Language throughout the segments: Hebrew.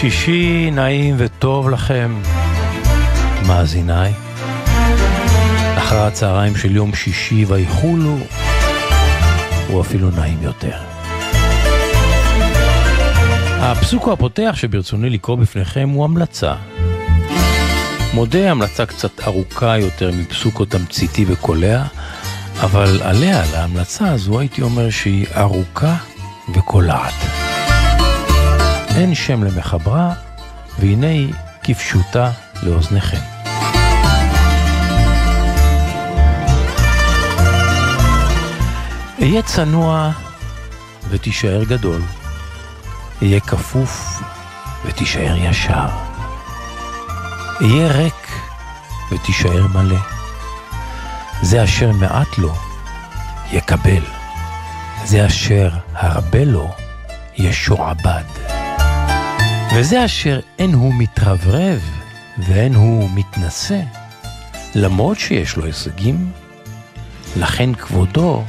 שישי נעים וטוב לכם, מאזיניי. אחר הצהריים של יום שישי ויחולו, הוא אפילו נעים יותר. הפסוק הפותח שברצוני לקרוא בפניכם הוא המלצה. מודה המלצה קצת ארוכה יותר מפסוק תמציתי וקולע, אבל עליה, להמלצה הזו, הייתי אומר שהיא ארוכה וקולעת. אין שם למחברה, והנה היא כפשוטה לאוזניכם. אהיה צנוע ותישאר גדול, אהיה כפוף ותישאר ישר. אהיה ריק ותישאר מלא. זה אשר מעט לו, יקבל. זה אשר הרבה לו, ישועבד. וזה אשר אין הוא מתרברב ואין הוא מתנשא, למרות שיש לו הישגים, לכן כבודו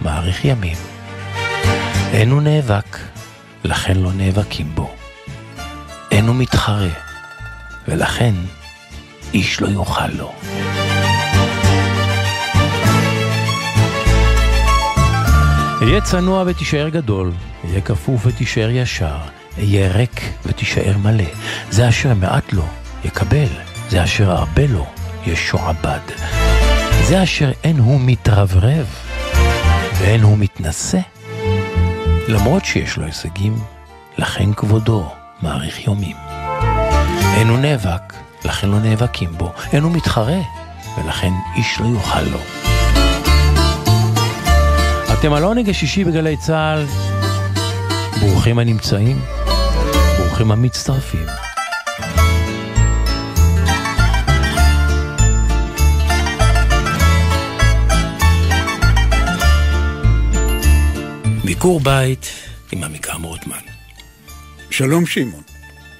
מאריך ימים. אין הוא נאבק, לכן לא נאבקים בו. אין הוא מתחרה, ולכן איש לא יוכל לו. אהיה צנוע ותישאר גדול, אהיה כפוף ותישאר ישר, אהיה ריק ותישאר מלא. זה אשר מעט לו, יקבל, זה אשר הרבה לו, ישועבד. זה אשר אין הוא מתרברב, ואין הוא מתנשא. למרות שיש לו הישגים, לכן כבודו מאריך יומים. אין הוא נאבק, לכן לא נאבקים בו. אין הוא מתחרה, ולכן איש לא יוכל לו. אתם על עונג השישי בגלי צה"ל, ברוכים הנמצאים, ברוכים המצטרפים. ביקור בית עם עמיקם רוטמן. שלום שמעון.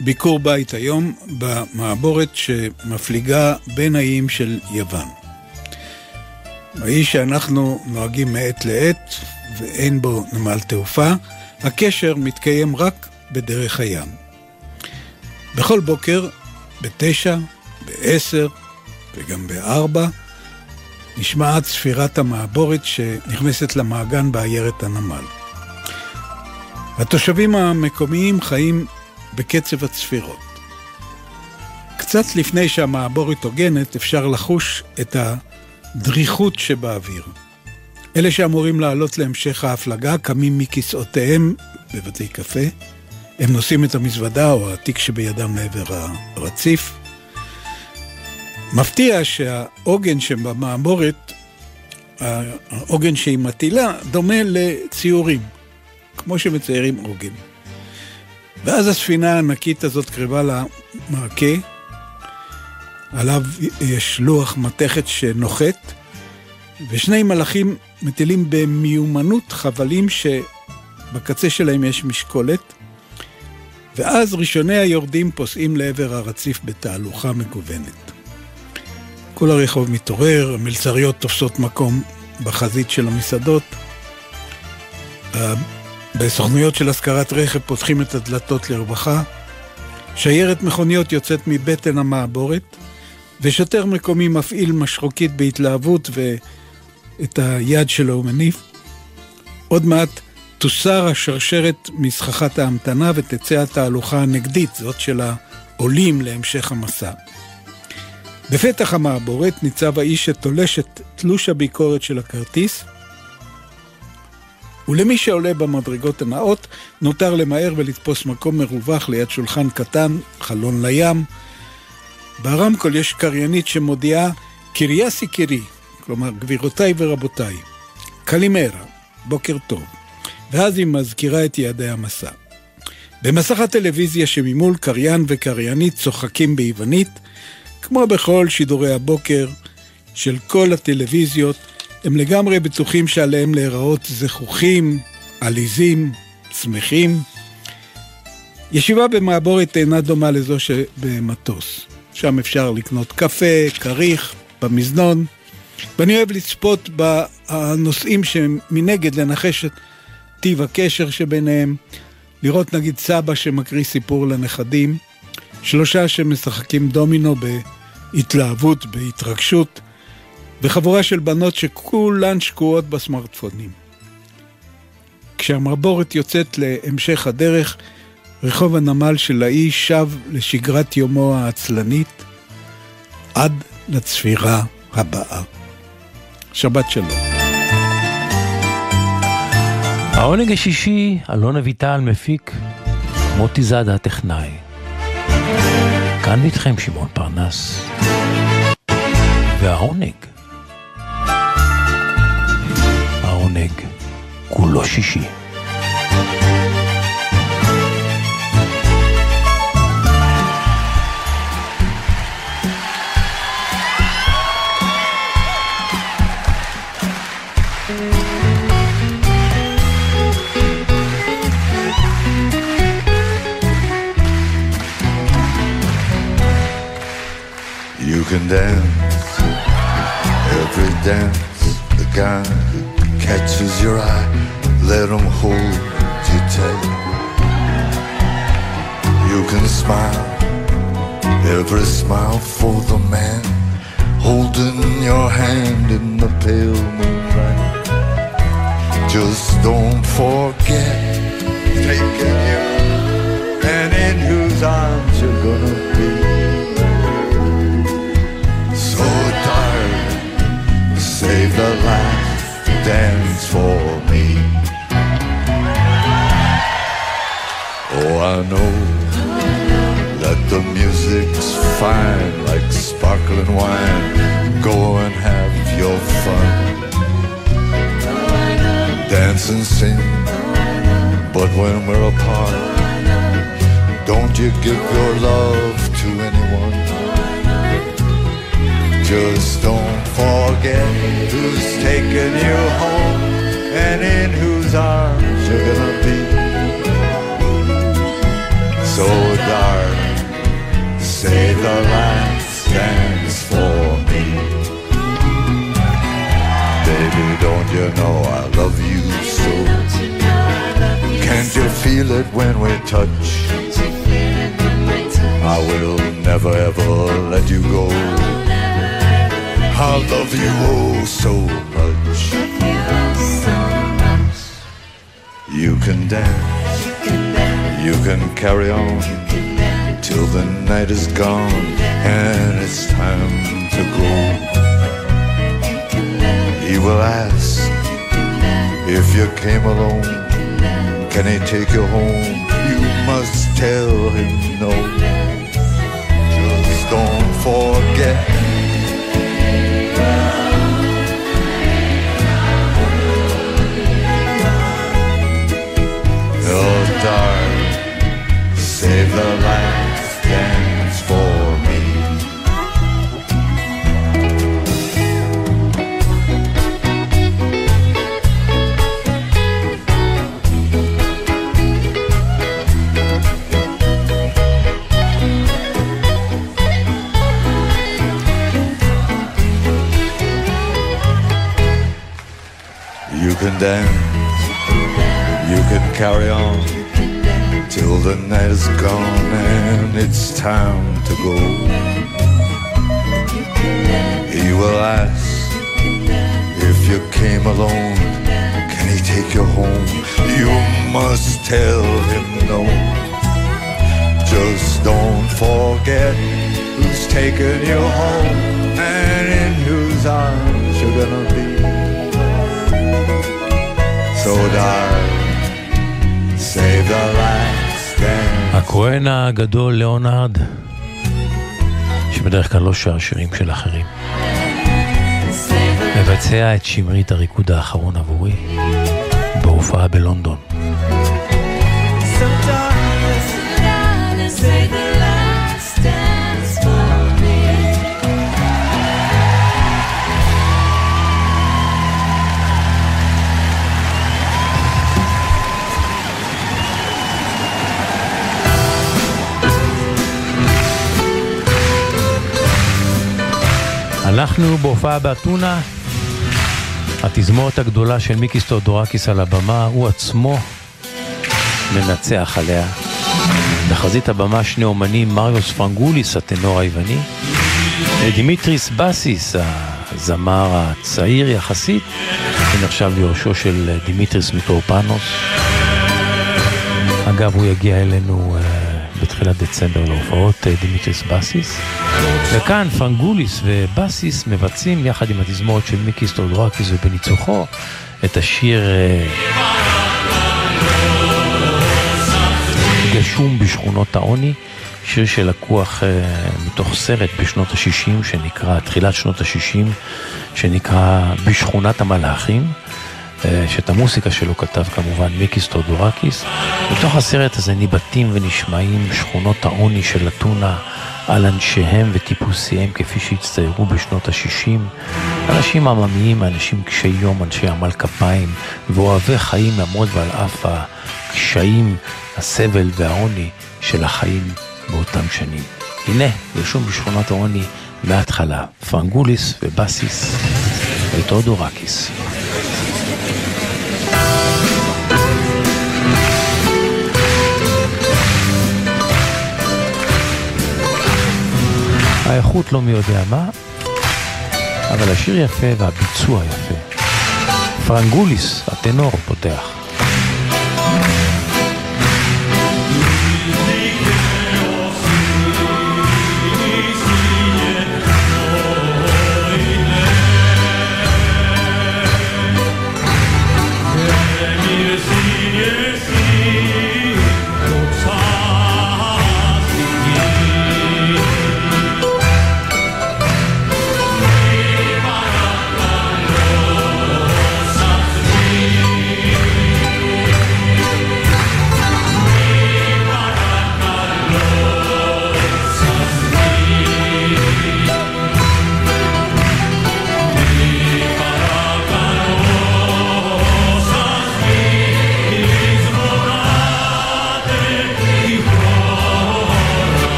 ביקור בית היום במעבורת שמפליגה בין האיים של יוון. האי שאנחנו נוהגים מעת לעת ואין בו נמל תעופה, הקשר מתקיים רק בדרך הים. בכל בוקר, בתשע, בעשר וגם בארבע, נשמעת ספירת המעבורת שנכנסת למעגן בעיירת הנמל. התושבים המקומיים חיים בקצב הצפירות. קצת לפני שהמעבורת הוגנת אפשר לחוש את הדריכות שבאוויר. אלה שאמורים לעלות להמשך ההפלגה קמים מכיסאותיהם בבתי קפה, הם נושאים את המזוודה או התיק שבידם לעבר הרציף. מפתיע שהעוגן שבמעבורת, העוגן שהיא מטילה, דומה לציורים, כמו שמציירים עוגן. ואז הספינה הענקית הזאת קרבה למעקה, עליו יש לוח מתכת שנוחת, ושני מלאכים מטילים במיומנות חבלים שבקצה שלהם יש משקולת, ואז ראשוני היורדים פוסעים לעבר הרציף בתהלוכה מגוונת. כל הרחוב מתעורר, המלצריות תופסות מקום בחזית של המסעדות. בסוכנויות של השכרת רכב פותחים את הדלתות לרווחה. שיירת מכוניות יוצאת מבטן המעבורת, ושוטר מקומי מפעיל משרוקית בהתלהבות ואת היד שלו הוא מניף. עוד מעט תוסר השרשרת מסככת ההמתנה ותצא התהלוכה הנגדית, זאת של העולים להמשך המסע. בפתח המעבורת ניצב האיש שתולש את תלוש הביקורת של הכרטיס, ולמי שעולה במדרגות הנאות, נותר למהר ולתפוס מקום מרווח ליד שולחן קטן, חלון לים. ברמקול יש קריינית שמודיעה קריה סיקירי, כלומר גבירותיי ורבותיי, קלימרה, בוקר טוב. ואז היא מזכירה את יעדי המסע. במסך הטלוויזיה שממול קריין וקריינית צוחקים ביוונית, כמו בכל שידורי הבוקר של כל הטלוויזיות, הם לגמרי בטוחים שעליהם להיראות זכוכים, עליזים, שמחים. ישיבה במעבורת אינה דומה לזו שבמטוס. שם אפשר לקנות קפה, כריך, במזנון. ואני אוהב לצפות בנושאים שמנגד לנחש את טיב הקשר שביניהם. לראות נגיד סבא שמקריא סיפור לנכדים, שלושה שמשחקים דומינו בהתלהבות, בהתרגשות, וחבורה של בנות שכולן שקועות בסמארטפונים. כשהמרבורת יוצאת להמשך הדרך, רחוב הנמל של האי שב לשגרת יומו העצלנית, עד לצפירה הבאה. שבת שלום. העונג השישי, אלון אביטל מפיק, מוטי זאדה הטכנאי. כאן איתכם שמעון פרנס. והעונג, העונג כולו שישי. Can dance every dance. The guy catches your eye, let him hold you tight. You can smile every smile for the man holding your hand in the pale moonlight. Just don't forget taking you the last dance for me. Oh, I know that the music's fine like sparkling wine. Go and have your fun. Dance and sing, but when we're apart, don't you give your love to anyone. Just don't forget who's taking you home and in whose arms you're gonna be. So, darling, say the last dance for me. Baby, don't you know I love you so? Can't you feel it when we touch? I will never ever let you go. I love you oh so much. You can dance, you can carry on till the night is gone and it's time to go. He will ask if you came alone, can he take you home? You must tell him no. Just don't forget darling, save the last dance for me. You can dance, you can carry on till the night is gone and it's time to go. He will ask if you came alone, can he take you home? You must tell him no. Just don't forget who's taken you home and in whose arms you're gonna be. So darling, save the life. הכהן הגדול ליאונרד, שבדרך כלל לא שר שירים של אחרים, מבצע את שמרית הריקוד האחרון עבורי בהופעה בלונדון. אנחנו בהופעה באתונה, התזמורת הגדולה של מיקיס תאודורקיס על הבמה, הוא עצמו מנצח עליה. בחזית הבמה שני אומנים, מריוס פרנגוליס, הטנור היווני, ודימיטריס בסיס, הזמר הצעיר יחסית, שנחשב ליורשו של דימיטריס מיטרופנוס. אגב, הוא יגיע אלינו uh, בתחילת דצמבר להופעות uh, דימיטריס בסיס. וכאן פרנגוליס ובסיס מבצעים יחד עם התזמורת של מיקיס תאודורקיס ובניצוחו את השיר uh, גשום בשכונות העוני. שיר שלקוח uh, מתוך סרט בשנות ה-60 שנקרא, תחילת שנות ה-60, שנקרא בשכונת המלאכים, שאת המוסיקה שלו כתב כמובן מיקיס תאודורקיס. בתוך הסרט הזה ניבטים ונשמעים שכונות העוני של אתונה על אנשיהם וטיפוסיהם כפי שהצטיירו בשנות ה-60. אנשים עממיים, אנשים קשי יום, אנשי עמל כפיים ואוהבי חיים למרות ועל אף הקשיים, הסבל והעוני של החיים באותם שנים. הנה, ירשום בשכונת העוני מההתחלה, פרנגוליס ובסיס וטודורקיס. האיכות לא מי יודע מה, אבל השיר יפה והביצוע יפה. פרנגוליס, הטנור, פותח.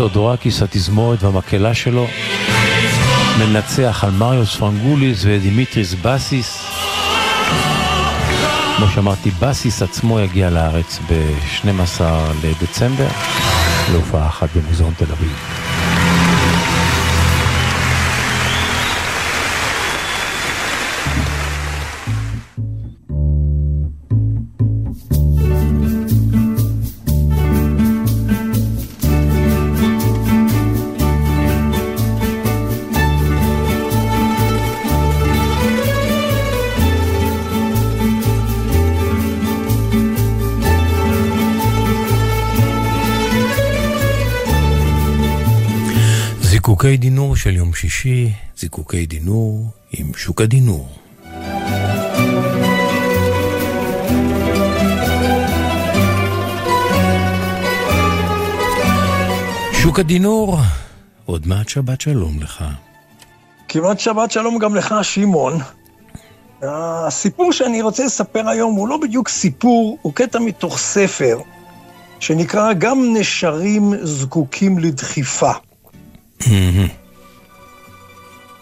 מיקיס תאודורקיס, התזמורת והמקהלה שלו, מנצח על מריוס פרנגוליס ודימיטריס בסיס. כמו שאמרתי, בסיס עצמו יגיע לארץ ב-12 לדצמבר, להופעה אחת במוזיאון תל אביב. זיקוקי דינור של יום שישי, זיקוקי דינור עם שוק הדינור. שוק הדינור, עוד מעט שבת שלום לך. כמעט שבת שלום גם לך, שמעון. הסיפור שאני רוצה לספר היום הוא לא בדיוק סיפור, הוא קטע מתוך ספר, שנקרא גם נשרים זקוקים לדחיפה.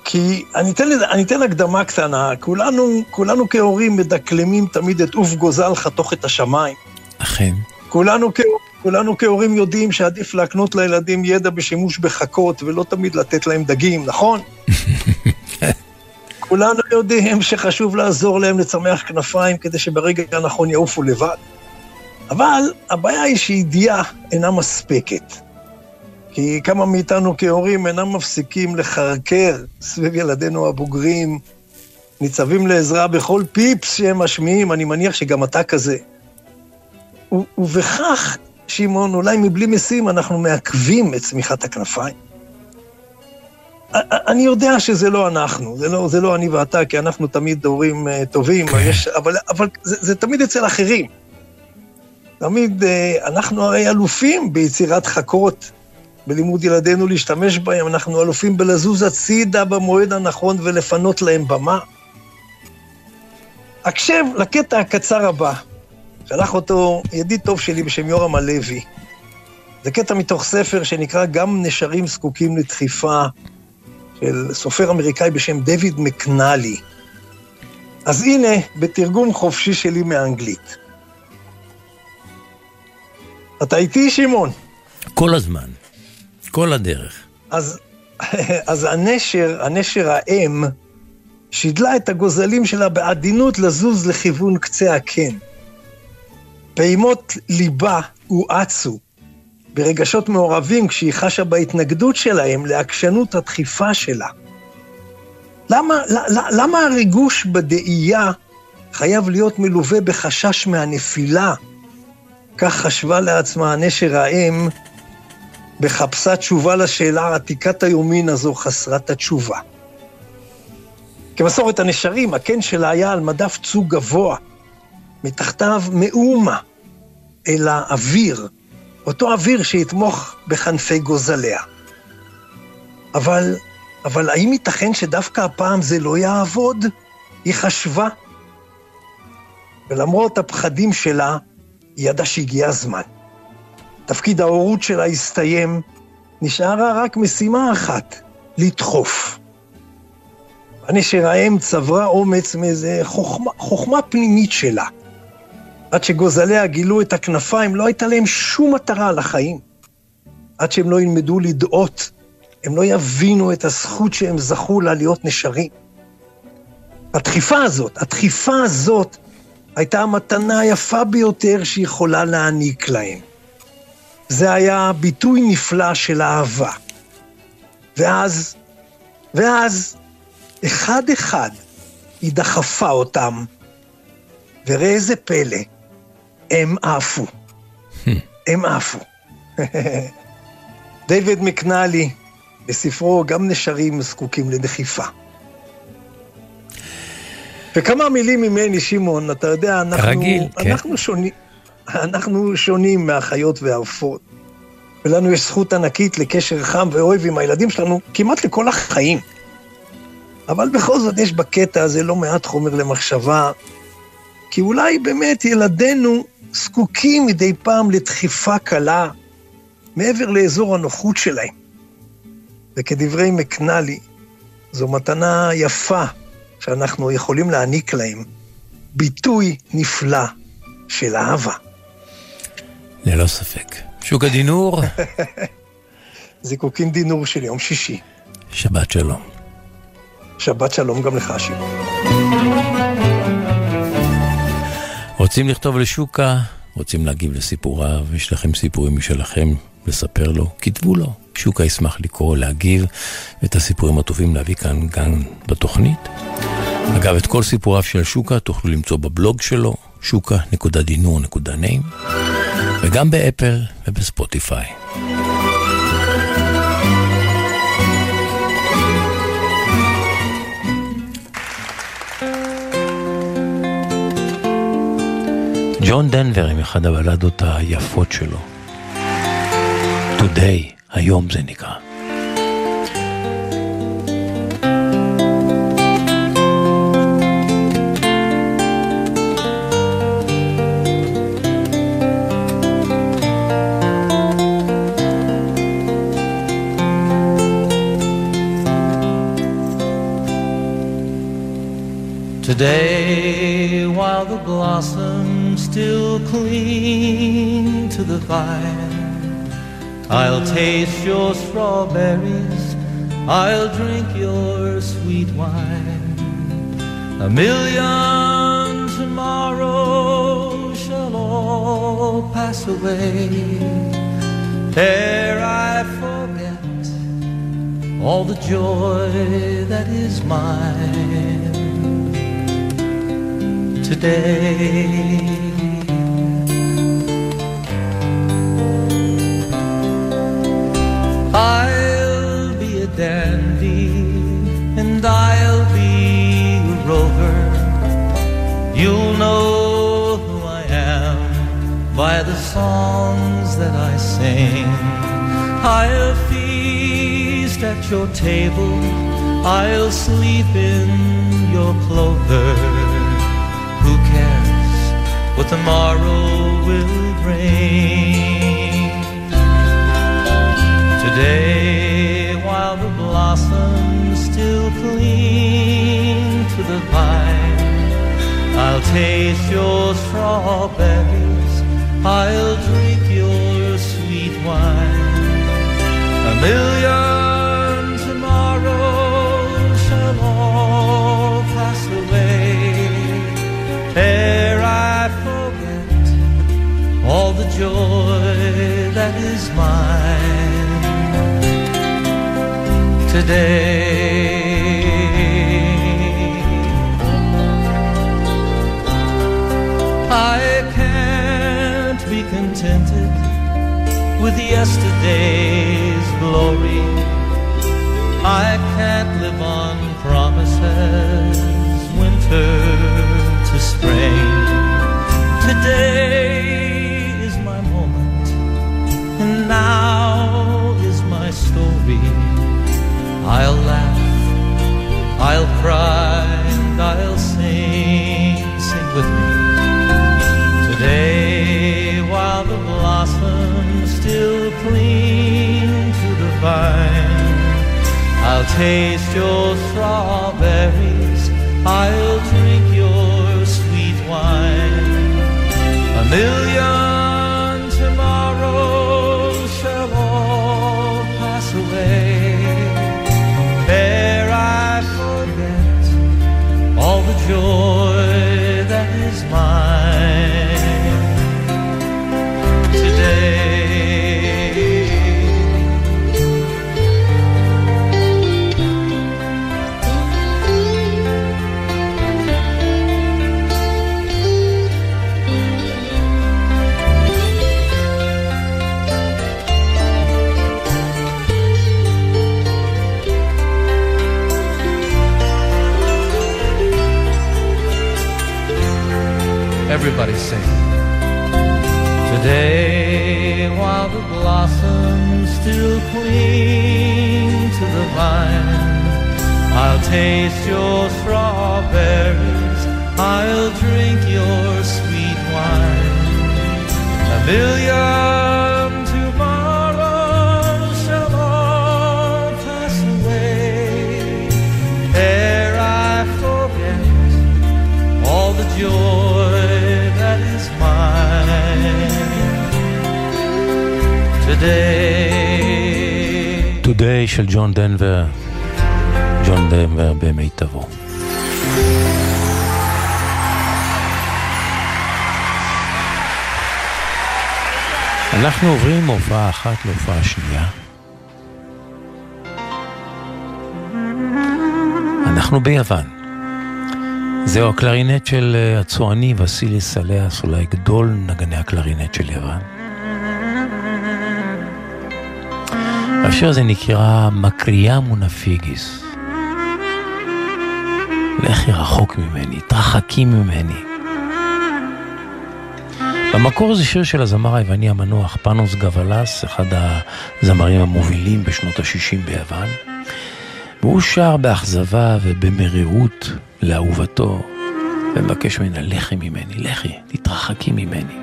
כי אני אתן, אני אתן הקדמה קטנה, כולנו, כולנו כהורים מדקלמים תמיד את עוף גוזל חתוך את השמיים. אכן. כולנו, כולנו כהורים יודעים שעדיף להקנות לילדים ידע בשימוש בחכות ולא תמיד לתת להם דגים, נכון? כולנו יודעים שחשוב לעזור להם לצמח כנפיים כדי שברגע הנכון יעופו לבד. אבל הבעיה היא שידיעה אינה מספקת. כי כמה מאיתנו כהורים אינם מפסיקים לחרקר סביב ילדינו הבוגרים, ניצבים לעזרה בכל פיפס שהם משמיעים, אני מניח שגם אתה כזה. ו- ובכך, שמעון, אולי מבלי משים, אנחנו מעכבים את צמיחת הכנפיים. אני יודע שזה לא אנחנו, זה לא, זה לא אני ואתה, כי אנחנו תמיד הורים uh, טובים, כן. יש, אבל, אבל זה, זה תמיד אצל אחרים. תמיד, uh, אנחנו הרי אלופים ביצירת חכות, בלימוד ילדינו להשתמש בהם, אנחנו אלופים בלזוז הצידה במועד הנכון ולפנות להם במה. הקשב לקטע הקצר הבא, שלח אותו ידיד טוב שלי בשם יורם הלוי. זה קטע מתוך ספר שנקרא גם נשרים זקוקים לדחיפה, של סופר אמריקאי בשם דויד מקנלי. אז הנה, בתרגום חופשי שלי מאנגלית. אתה איתי, שמעון? כל הזמן. כל הדרך. אז, אז הנשר, הנשר האם, שידלה את הגוזלים שלה בעדינות לזוז לכיוון קצה הקן. פעימות ליבה הואצו ברגשות מעורבים כשהיא חשה בהתנגדות שלהם לעקשנות הדחיפה שלה. למה, למה הריגוש בדאייה חייב להיות מלווה בחשש מהנפילה? כך חשבה לעצמה הנשר האם בחפשה תשובה לשאלה עתיקת היומין הזו חסרת התשובה. כמסורת הנשרים, הקן שלה היה על מדף צוג גבוה, מתחתיו מאומה אל האוויר, אותו אוויר שיתמוך בכנפי גוזליה. אבל, אבל האם ייתכן שדווקא הפעם זה לא יעבוד? היא חשבה. ולמרות הפחדים שלה, היא ידעה שהגיע הזמן. תפקיד ההורות שלה הסתיים, נשארה רק משימה אחת, לדחוף. הנשר האם צברה אומץ מאיזה חוכמה, חוכמה פנימית שלה. עד שגוזליה גילו את הכנפיים, לא הייתה להם שום מטרה לחיים. עד שהם לא ילמדו לדאות, הם לא יבינו את הזכות שהם זכו לה להיות נשרים. הדחיפה הזאת, הדחיפה הזאת, הייתה המתנה היפה ביותר שיכולה להעניק להם. זה היה ביטוי נפלא של אהבה. ואז, ואז, אחד-אחד היא דחפה אותם, וראה איזה פלא, הם עפו. הם עפו. דיוויד מקנלי, בספרו גם נשרים זקוקים לדחיפה. וכמה מילים ממני, שמעון, אתה יודע, אנחנו, רגיל, כן. אנחנו כן. שונים, אנחנו שונים מהחיות והעופות, ולנו יש זכות ענקית לקשר חם ואוהב עם הילדים שלנו כמעט לכל החיים. אבל בכל זאת יש בקטע הזה לא מעט חומר למחשבה, כי אולי באמת ילדינו זקוקים מדי פעם לדחיפה קלה מעבר לאזור הנוחות שלהם. וכדברי מקנלי, זו מתנה יפה שאנחנו יכולים להעניק להם, ביטוי נפלא של אהבה. ללא ספק. שוק הדינור. זיקוקין דינור של יום שישי. שבת שלום. שבת שלום גם לך, שמעון. רוצים לכתוב לשוקה? רוצים להגיב לסיפוריו? יש לכם סיפורים משלכם לספר לו? כתבו לו. שוקה ישמח לקרוא, להגיב, ואת הסיפורים הטובים להביא כאן גם בתוכנית. אגב, את כל סיפוריו של שוקה תוכלו למצוא בבלוג שלו, שוקה.דינור.ניים, וגם באפל ובספוטיפיי. ג'ון דנבר עם אחד הבלדות היפות שלו. Today, היום זה נקרא. Today, while the blossoms still cling to the vine, I'll taste your strawberries, I'll drink your sweet wine. A million tomorrows shall all pass away ere I forget all the joy that is mine today. I'll be a dandy and I'll be a rover. You'll know who I am by the songs that I sing. I'll feast at your table, I'll sleep in your clover. Tomorrow will bring? Today, while the blossoms still cling to the vine, I'll taste your strawberries, I'll drink your sweet wine. A million joy that is mine today. I can't be contented with yesterday's glory. I can't live on promises, winter I'll laugh, I'll cry, and I'll sing. Sing with me. Today, while the blossoms still cling to the vine, I'll taste your strawberries, I'll drink your sweet wine. A million אנחנו עוברים מהופעה אחת להופעה שנייה. אנחנו ביוון. זהו הקלרינט של אה, הצועני וסילי סליאס, אולי גדול נגני הקלרינט של יוון. השיר הזה נקרא מקריה מונפיגיס. לכי רחוק ממני, תרחקי ממני. במקור זה שיר של הזמר היווני המנוח פאנוס גבלס, אחד הזמרים המובילים בשנות ה-60 ביוון. והוא שר באכזבה ובמרירות לאהובתו, ומבקש ממנה, לכי ממני, לכי, תתרחקי ממני.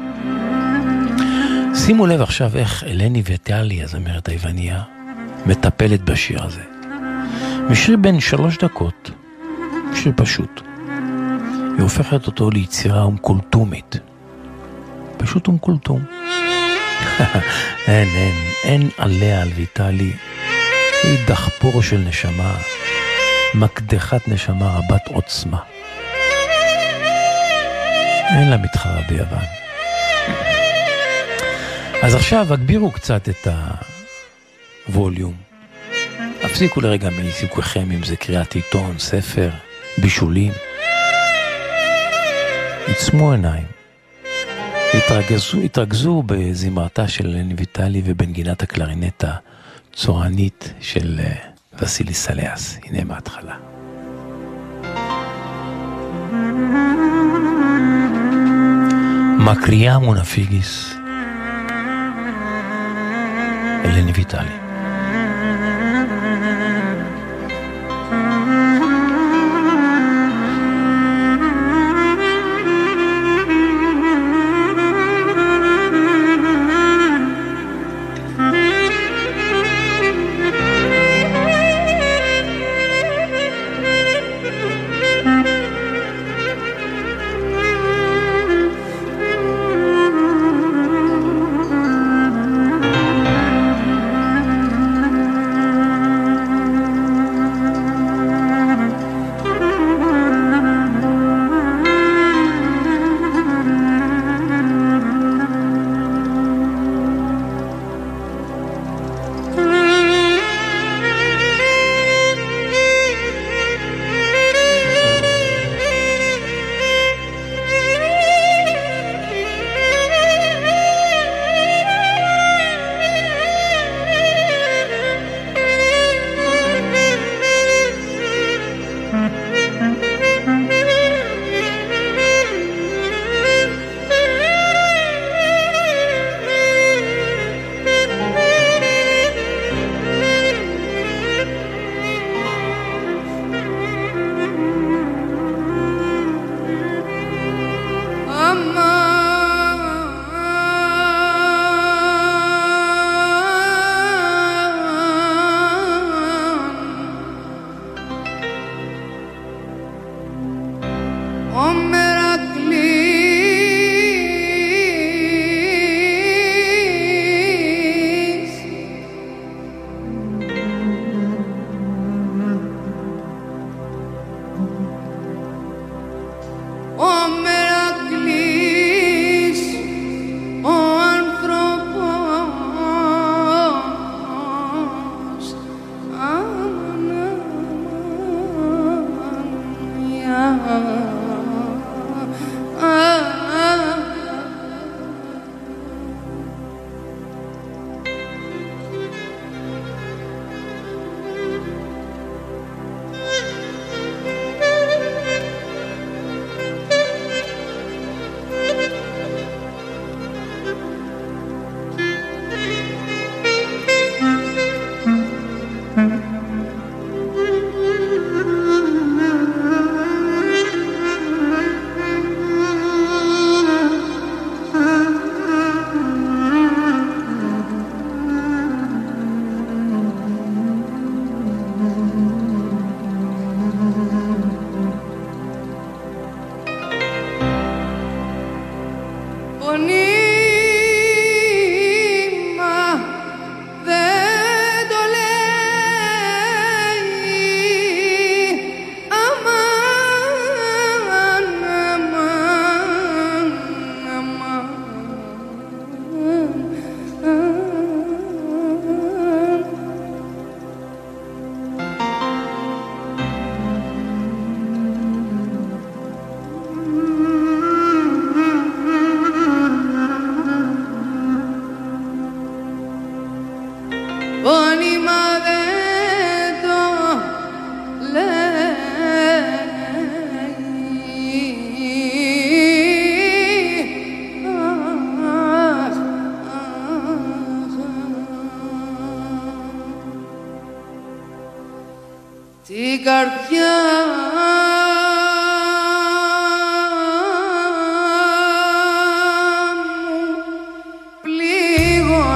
שימו לב עכשיו איך אלני ויטלי, הזמרת היווניה, מטפלת בשיר הזה. משיר בן שלוש דקות, שיר פשוט. היא הופכת אותו ליצירה אומקולטומית. פשוט אומקולטום. אין, אין, אין עליה על ויטלי. היא דחפור של נשמה, מקדחת נשמה רבת עוצמה. אין לה מתחרה ביוון. אז עכשיו הגבירו קצת את הווליום. הפסיקו לרגע מעיסוקכם אם זה קריאת עיתון, ספר, בישולים. עצמו עיניים. התרכזו, התרכזו בזמרתה של אלני ויטלי ובנגינת הקלרינט הצוענית של אה, וסילי סליאס. הנה מההתחלה. מקריה מונפיגיס אלני ויטלי.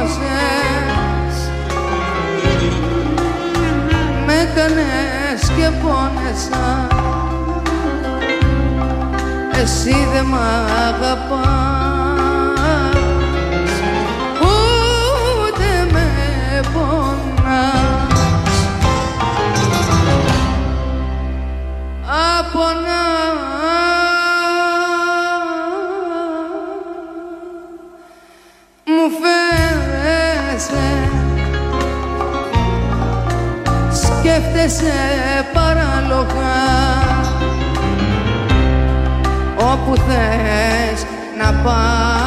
Πλήγωσες με έκανες και πόνεσα. Εσύ δε μ' αγαπάς σκέφτεσαι παράλογα. Όπου θες να πας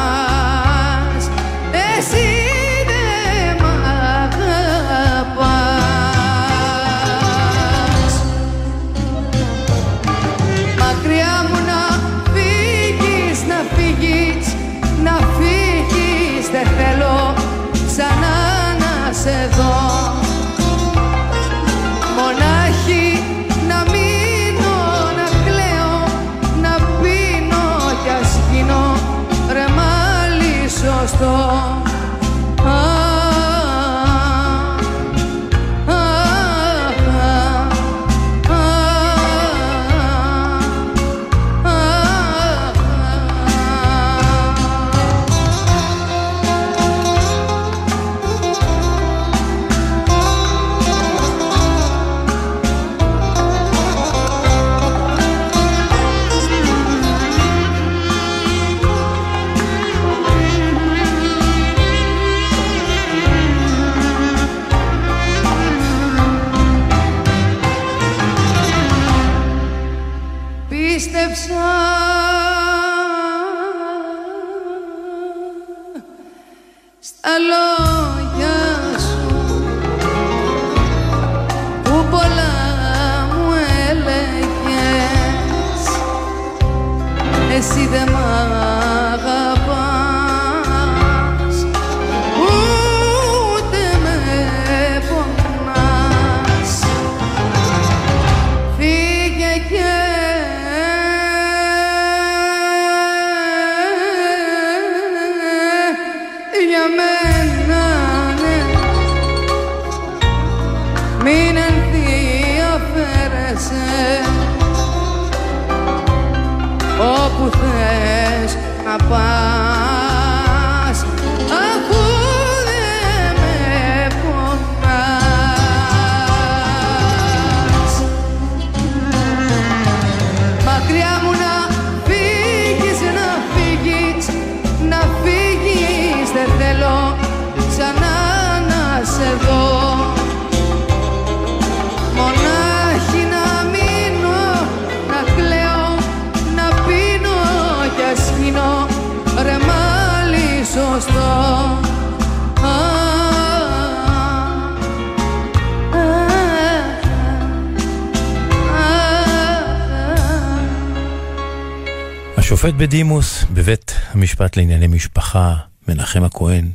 בדימוס בבית המשפט לענייני משפחה, מנחם הכהן,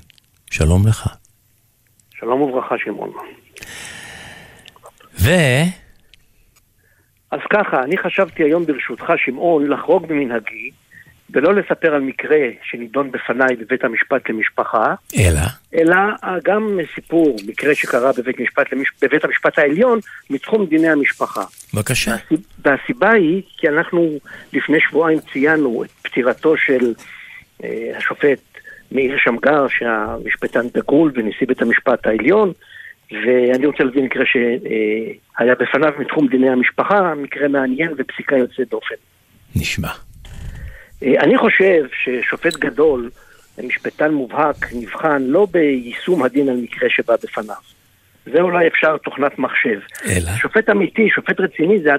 שלום לך. שלום וברכה, שמעון. ו... אז ככה, אני חשבתי היום ברשותך, שמעון, לחרוג ממנהגי, ולא לספר על מקרה שנידון בפניי בבית המשפט למשפחה, אלא? אלא גם סיפור, מקרה שקרה בבית, משפט. בבית המשפט העליון, מתחום דיני המשפחה. בבקשה. והסיבה היא כי אנחנו לפני שבועיים ציינו את פטירתו של אה, השופט מאיר שמגר, שהמשפטן דגול ונשיא בית המשפט העליון, ואני רוצה להביא מקרה שהיה בפניו מתחום דיני המשפחה, מקרה מעניין ופסיקה יוצאת דופן. נשמע. אה, אני חושב ששופט גדול, משפטן מובהק, נבחן לא ביישום הדין על מקרה שבא בפניו. זה אולי אפשר תוכנת מחשב. אלא? שופט אמיתי, שופט רציני, זה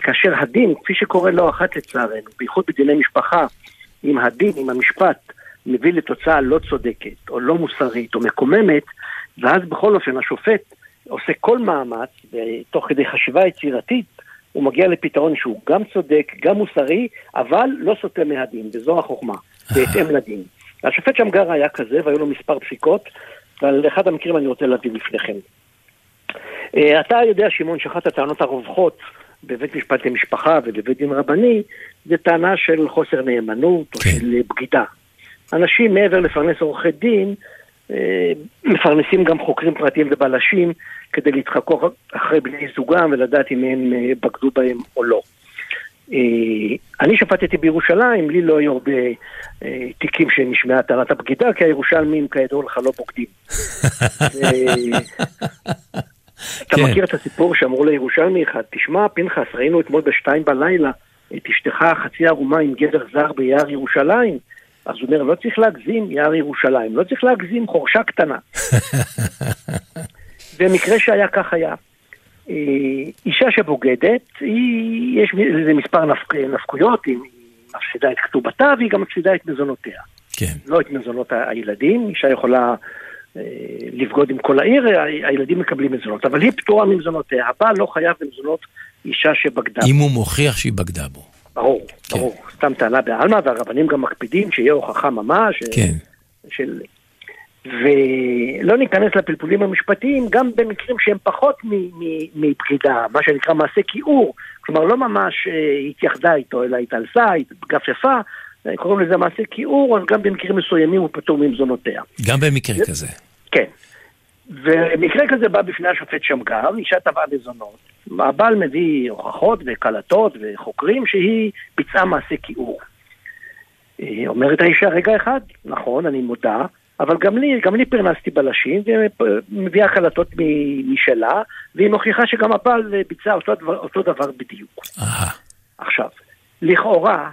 כאשר הדין, כפי שקורה לא אחת לצערנו, בייחוד בדיני משפחה, אם הדין, אם המשפט מביא לתוצאה לא צודקת, או לא מוסרית, או מקוממת, ואז בכל אופן השופט עושה כל מאמץ, תוך כדי חשיבה יצירתית, הוא מגיע לפתרון שהוא גם צודק, גם מוסרי, אבל לא סוטה מהדין, וזו החוכמה, בהתאם לדין. השופט שמגר היה כזה, והיו לו מספר פסיקות, ועל אחד המקרים אני רוצה להביא בפניכם. אה, אתה יודע, שמעון, שאחת הטענות הרווחות בבית משפט למשפחה ובבית דין רבני, זה טענה של חוסר נאמנות או כן. של בגידה. אנשים מעבר לפרנס עורכי דין, מפרנסים גם חוקרים פרטיים ובלשים כדי להתחקות אחרי בני זוגם ולדעת אם הם אה, בגדו בהם או לא. אה, אני שפטתי בירושלים, לי לא היו הרבה אה, תיקים שנשמעה טענת הבגידה, כי הירושלמים כידוע לך לא בוגדים. אתה כן. מכיר את הסיפור שאמרו לירושלמי אחד, תשמע פנחס, ראינו אתמול בשתיים בלילה את אשתך חצי ערומה עם גבר זר ביער ירושלים. אז הוא אומר, לא צריך להגזים יער ירושלים, לא צריך להגזים חורשה קטנה. במקרה שהיה כך היה. אה, אישה שבוגדת, היא, יש לזה מספר נפק, נפקויות, היא מפסידה את כתובתה והיא גם מפסידה את מזונותיה. כן. לא את מזונות הילדים, אישה יכולה אה, לבגוד עם כל העיר, הילדים מקבלים מזונות, אבל היא פטורה ממזונותיה, הבעל לא חייב במזונות אישה שבגדה. אם הוא מוכיח שהיא בגדה בו. ברור, כן. ברור, סתם טענה בעלמא, והרבנים גם מקפידים שיהיה הוכחה ממש. אה, כן. של... ולא ניכנס לפלפולים המשפטיים, גם במקרים שהם פחות מבגידה, מה שנקרא מעשה כיעור, כלומר לא ממש אה, התייחדה איתו, אלא התעלסה, התגפפה, אה, קוראים לזה מעשה כיעור, אז גם במקרים מסוימים הוא פטור ממזונותיה. גם במקרה כזה. כן. ומקרה כזה בא בפני השופט שמגר, אישה תבעה מזונות. הבעל מביא הוכחות וקלטות וחוקרים שהיא ביצעה מעשה כיעור. אומרת האישה, רגע אחד, נכון, אני מודה, אבל גם לי, גם לי פרנסתי בלשים, ומביאה קלטות משלה, והיא מוכיחה שגם הבעל ביצע אותו, דבר- אותו דבר בדיוק. אהה. עכשיו, לכאורה,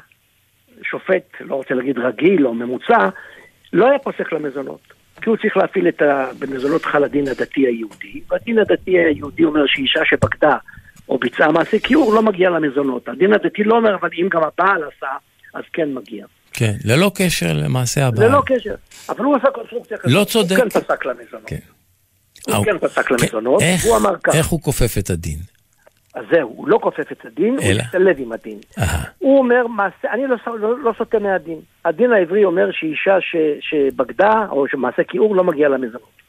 שופט, לא רוצה להגיד רגיל או ממוצע, לא היה פוסק למזונות. כי הוא צריך להפעיל את ה... במזונות חל הדין הדתי היהודי, והדין הדתי היהודי אומר שאישה שבגדה או ביצעה מעשה כיעור לא מגיע למזונות. הדין הדתי לא אומר, אבל אם גם הבעל עשה, אז כן מגיע. כן, ללא קשר למעשה הבא. ללא קשר. אבל הוא עשה קונסטרוקציה כזאת. לא צודק. הוא כן פסק למזונות. כן. הוא אה, כן פסק למזונות, איך- הוא אמר כך. איך הוא כופף את הדין? אז זהו, הוא לא כופף את הדין, הוא אלא? משתלב עם הדין. אהה. הוא אומר, מעשה, אני לא, לא, לא סוטה מהדין. הדין העברי אומר שאישה ש, שבגדה, או שמעשה כיעור, לא מגיע למזונות.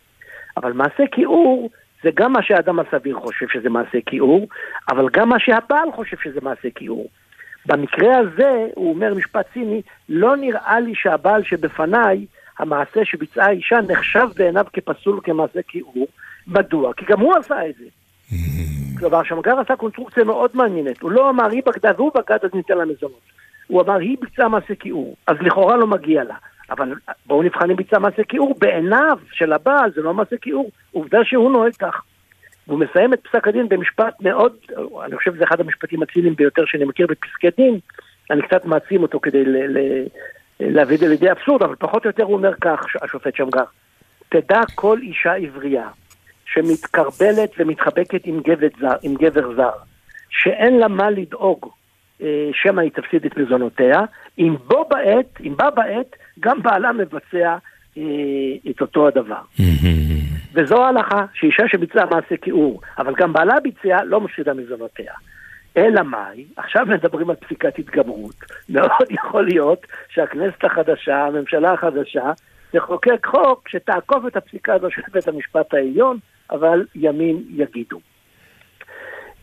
אבל מעשה כיעור זה גם מה שהאדם הסביר חושב שזה מעשה כיעור, אבל גם מה שהבעל חושב שזה מעשה כיעור. במקרה הזה, הוא אומר משפט ציני, לא נראה לי שהבעל שבפניי, המעשה שביצעה האישה נחשב בעיניו כפסול כמעשה כיעור. מדוע? כי גם הוא עשה את זה. כלומר, שמגר עשה קונסטרוקציה מאוד מעניינת. הוא לא אמר היא בגדה והוא בגד אז ניתן לה מזונות. הוא אמר היא ביצעה מעשה כיעור, אז לכאורה לא מגיע לה. אבל בואו נבחן אם ביצעה מעשה כיעור, בעיניו של הבעל זה לא מעשה כיעור. עובדה שהוא נוהג כך. והוא מסיים את פסק הדין במשפט מאוד, אני חושב שזה אחד המשפטים הציניים ביותר שאני מכיר בפסקי דין. אני קצת מעצים אותו כדי ל- ל- להביא את זה לידי אבסורד, אבל פחות או יותר הוא אומר כך, השופט שמגר. תדע כל אישה עברייה שמתקרבלת ומתחבקת עם גבר זר, עם גבר זר שאין לה מה לדאוג אה, שמא היא תפסיד את מזונותיה, אם בו בעת, אם בה בעת, גם בעלה מבצע אה, את אותו הדבר. וזו ההלכה, שאישה שביצעה מעשה כיעור, אבל גם בעלה ביצע, לא מפסידה מזונותיה. אלא מאי, עכשיו מדברים על פסיקת התגברות. מאוד יכול להיות שהכנסת החדשה, הממשלה החדשה, תחוקק חוק שתעקוף את הפסיקה הזו של בית המשפט העליון, אבל ימים יגידו.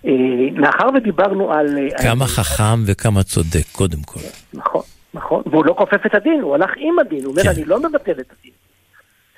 אה, מאחר ודיברנו על... אה, כמה חכם וכמה צודק, קודם כל. נכון, נכון, והוא לא כופף את הדין, הוא הלך עם הדין, הוא אומר, כן. אני לא מבטל את הדין.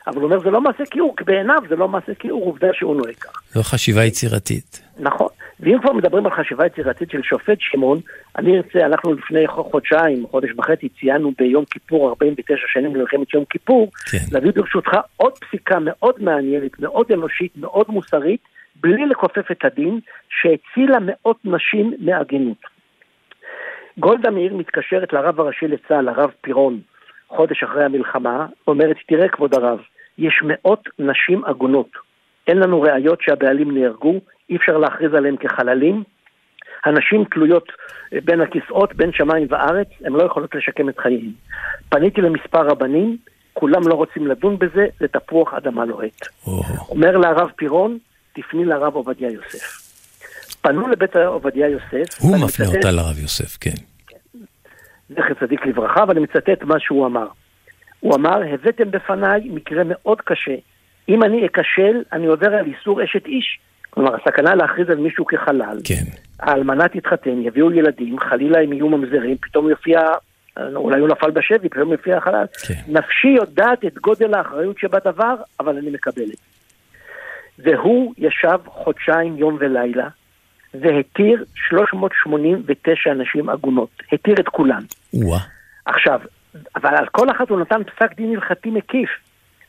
אבל הוא אומר, זה לא מעשה כיעור, כי בעיניו זה לא מעשה כיעור, עובדה שהוא נוהג כך. זו חשיבה יצירתית. נכון. ואם כבר מדברים על חשיבה יצירתית של שופט שמעון, אני ארצה, אנחנו לפני חודשיים, חודש וחצי, ציינו ביום כיפור 49 שנים למלחמת יום כיפור, כן. להביא ברשותך עוד פסיקה מאוד מעניינת, מאוד אנושית, מאוד מוסרית, בלי לכופף את הדין, שהצילה מאות נשים מעגינות. גולדה מאיר מתקשרת לרב הראשי לצה"ל, הרב פירון, חודש אחרי המלחמה, אומרת, תראה כבוד הרב, יש מאות נשים עגונות. אין לנו ראיות שהבעלים נהרגו, אי אפשר להכריז עליהם כחללים. הנשים תלויות אה, בין הכיסאות, בין שמיים וארץ, הן לא יכולות לשקם את חייהן. פניתי למספר רבנים, כולם לא רוצים לדון בזה, זה תפוח אדמה לוהט. או, אומר לה הרב פירון, תפני לרב עובדיה יוסף. פנו לבית עובדיה יוסף, הוא מפנה מצטט- אותה לרב יוסף, כן. זכר צדיק לברכה, ואני מצטט מה שהוא אמר. הוא אמר, הבאתם בפניי מקרה מאוד קשה. אם אני אכשל, אני עובר על איסור אשת איש. כלומר, הסכנה להכריז על מישהו כחלל. כן. האלמנה תתחתן, יביאו ילדים, חלילה הם יהיו ממזרים, פתאום יופיע, אולי הוא נפל בשבי, פתאום יופיע החלל. כן. נפשי יודעת את גודל האחריות שבדבר, אבל אני מקבלת. והוא ישב חודשיים, יום ולילה, והתיר 389 נשים עגונות. התיר את כולן. וואה. עכשיו, אבל על כל אחת הוא נתן פסק דין הלכתי מקיף.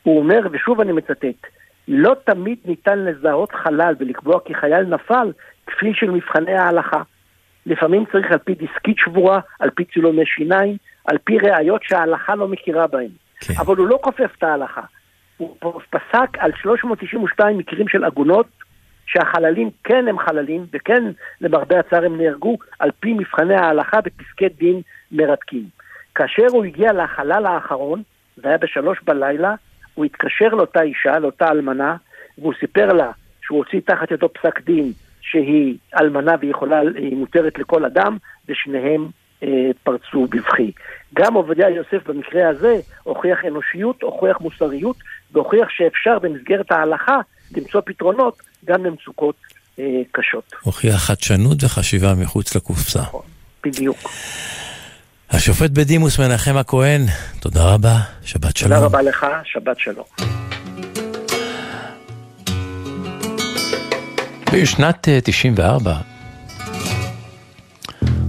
הוא אומר, ושוב אני מצטט, לא תמיד ניתן לזהות חלל ולקבוע כי חייל נפל כפי של מבחני ההלכה. לפעמים צריך על פי דיסקית שבורה, על פי צילומי שיניים, על פי ראיות שההלכה לא מכירה בהן. כן. אבל הוא לא כופף את ההלכה. הוא פסק על 392 מקרים של עגונות, שהחללים כן הם חללים, וכן למרבה הצער הם נהרגו על פי מבחני ההלכה בפסקי דין מרתקים. כאשר הוא הגיע לחלל האחרון, זה היה בשלוש בלילה, הוא התקשר לאותה אישה, לאותה אלמנה, והוא סיפר לה שהוא הוציא תחת ידו פסק דין שהיא אלמנה והיא מותרת לכל אדם, ושניהם אה, פרצו בבכי. גם עובדיה יוסף במקרה הזה הוכיח אנושיות, הוכיח מוסריות, והוכיח שאפשר במסגרת ההלכה למצוא פתרונות גם למצוקות אה, קשות. הוכיח חדשנות וחשיבה מחוץ לקופסה. בדיוק. השופט בדימוס מנחם הכהן, תודה רבה, שבת שלום. תודה רבה לך, שבת שלום. בשנת אה, 94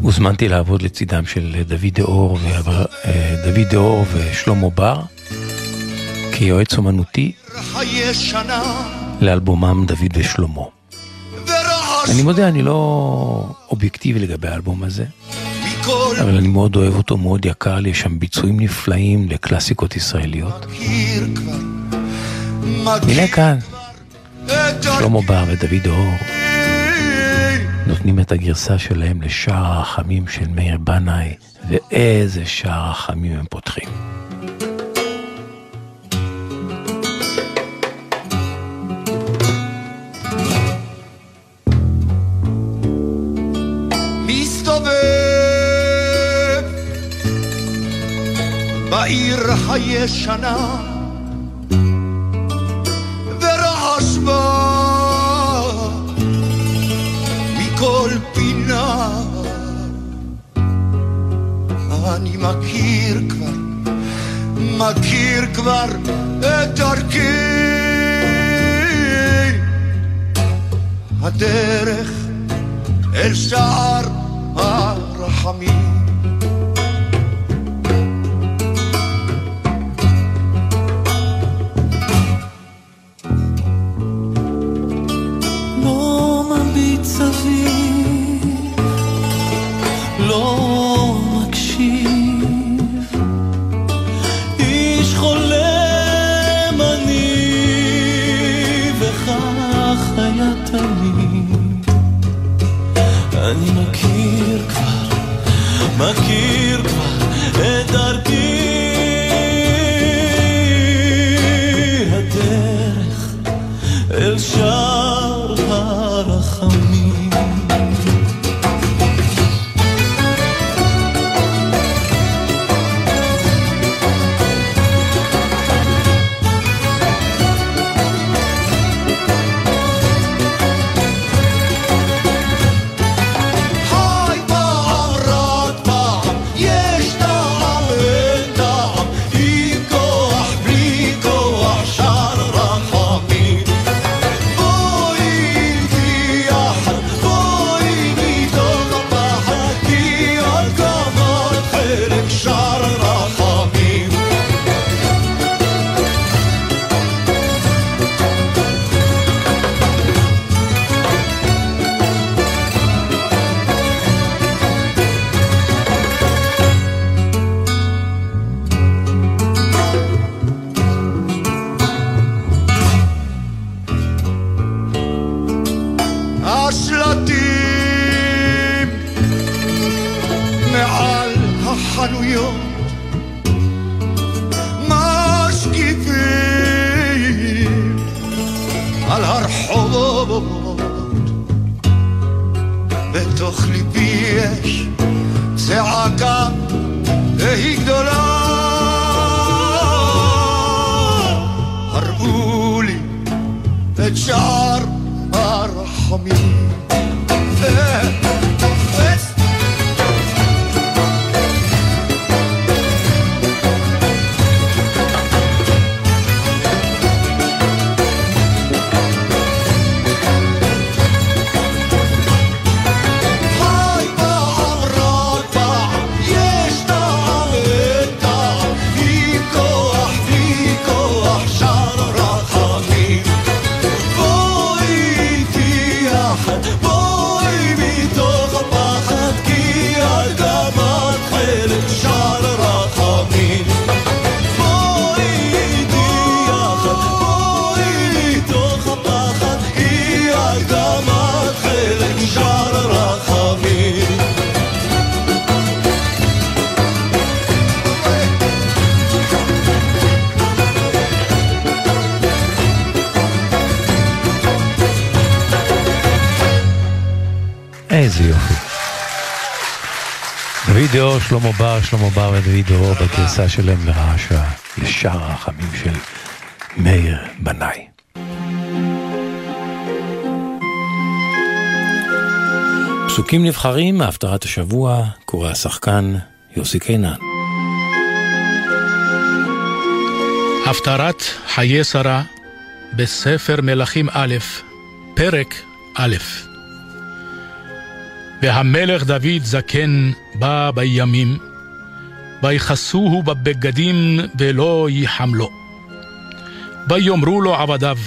הוזמנתי לעבוד לצידם של דוד דאור, ואבר- אה, דוד דאור ושלמה בר כיועץ אומנותי לאלבומם דוד ושלמה. אני מודה, אני לא אובייקטיבי לגבי האלבום הזה, מכל אבל אני מאוד אוהב אותו, מאוד יקר לי, יש שם ביצועים נפלאים לקלאסיקות ישראליות. הנה כאן, שלמה בר ודוד דאור נותנים את הגרסה שלהם לשער הרחמים של מאיר בנאי, ואיזה שער רחמים הם פותחים. בעיר הישנה ורעש בה מכל פינה אני מכיר כבר, מכיר כבר את דרכי הדרך אל שער הרחמים. מכיר שלטים מעל החנויות משקיפים על הרחובות. בתוך ליבי יש צעקה והיא גדולה. שלמה בר, שלמה בר ודוידו בגרסה שלהם לרעשה, ישר הרחמים של מאיר בנאי. פסוקים נבחרים מהפטרת השבוע, קורא השחקן יוסי קינן. הפטרת חיי שרה בספר מלכים א', פרק א'. והמלך דוד זקן בא בימים, ויכסוהו בבגדים ולא ייחמלו. ויאמרו לו עבדיו,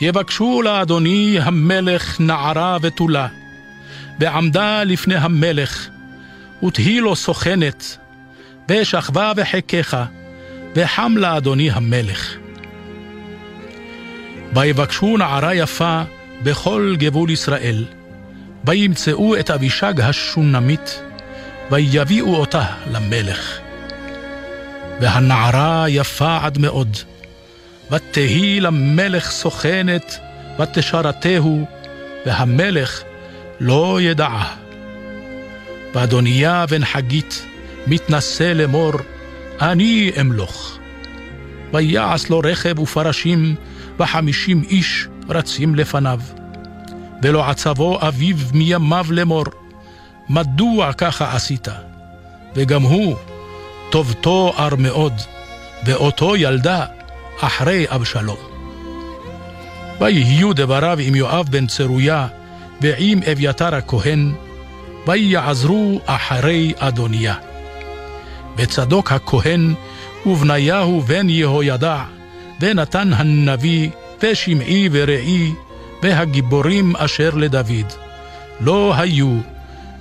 יבקשו לאדוני המלך נערה בתולה, ועמדה לפני המלך, ותהי לו סוכנת, ושכבה בחיקך, וחם לאדוני המלך. ויבקשו נערה יפה בכל גבול ישראל, וימצאו את אבישג השונמית, ויביאו אותה למלך. והנערה יפה עד מאוד, ותהי למלך סוכנת, ותשרתהו, והמלך לא ידעה. ואדוניה בן חגית מתנשא לאמור, אני אמלוך. ויעש לו רכב ופרשים, וחמישים איש רצים לפניו. ולא עצבו אביו מימיו לאמור, מדוע ככה עשית? וגם הוא, טובתו ער מאוד, ואותו ילדה אחרי אבשלום. ויהיו דבריו עם יואב בן צרויה, ועם אביתר הכהן, ויעזרו אחרי אדוניה. וצדוק הכהן, ובניהו בן יהוידע, ונתן הנביא, ושמעי ורעי, והגיבורים אשר לדוד, לא היו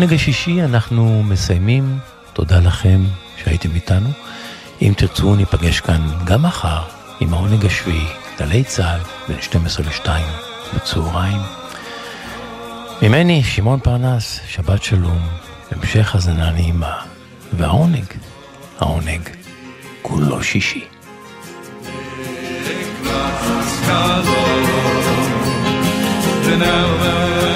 העונג השישי אנחנו מסיימים, תודה לכם שהייתם איתנו. אם תרצו ניפגש כאן גם מחר עם העונג השביעי, גלי צה"ל, בין 12 ל-2 בצהריים. ממני, שמעון פרנס, שבת שלום, המשך האזנה נעימה, והעונג, העונג כולו שישי. שישי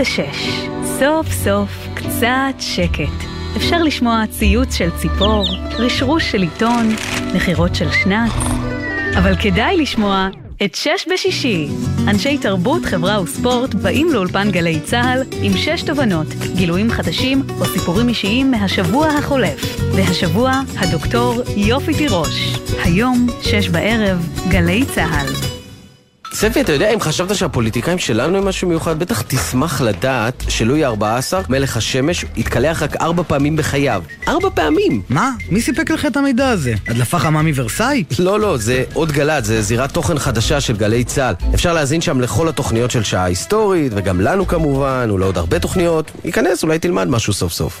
בשש, סוף סוף קצת שקט. אפשר לשמוע ציוץ של ציפור, רשרוש של עיתון, נחירות של שנץ, אבל כדאי לשמוע את שש בשישי. אנשי תרבות, חברה וספורט באים לאולפן גלי צה"ל עם שש תובנות, גילויים חדשים או סיפורים אישיים מהשבוע החולף. והשבוע, הדוקטור יופי תירוש. היום, שש בערב, גלי צה"ל. ספי, אתה יודע, אם חשבת שהפוליטיקאים שלנו הם משהו מיוחד, בטח תשמח לדעת שלואי ה-14, מלך השמש, התקלח רק ארבע פעמים בחייו. ארבע פעמים! מה? מי סיפק לך את המידע הזה? הדלפה חמה מוורסאי? לא, לא, זה עוד גל"צ, זה זירת תוכן חדשה של גלי צה"ל. אפשר להאזין שם לכל התוכניות של שעה היסטורית, וגם לנו כמובן, ולעוד הרבה תוכניות. ייכנס, אולי תלמד משהו סוף סוף.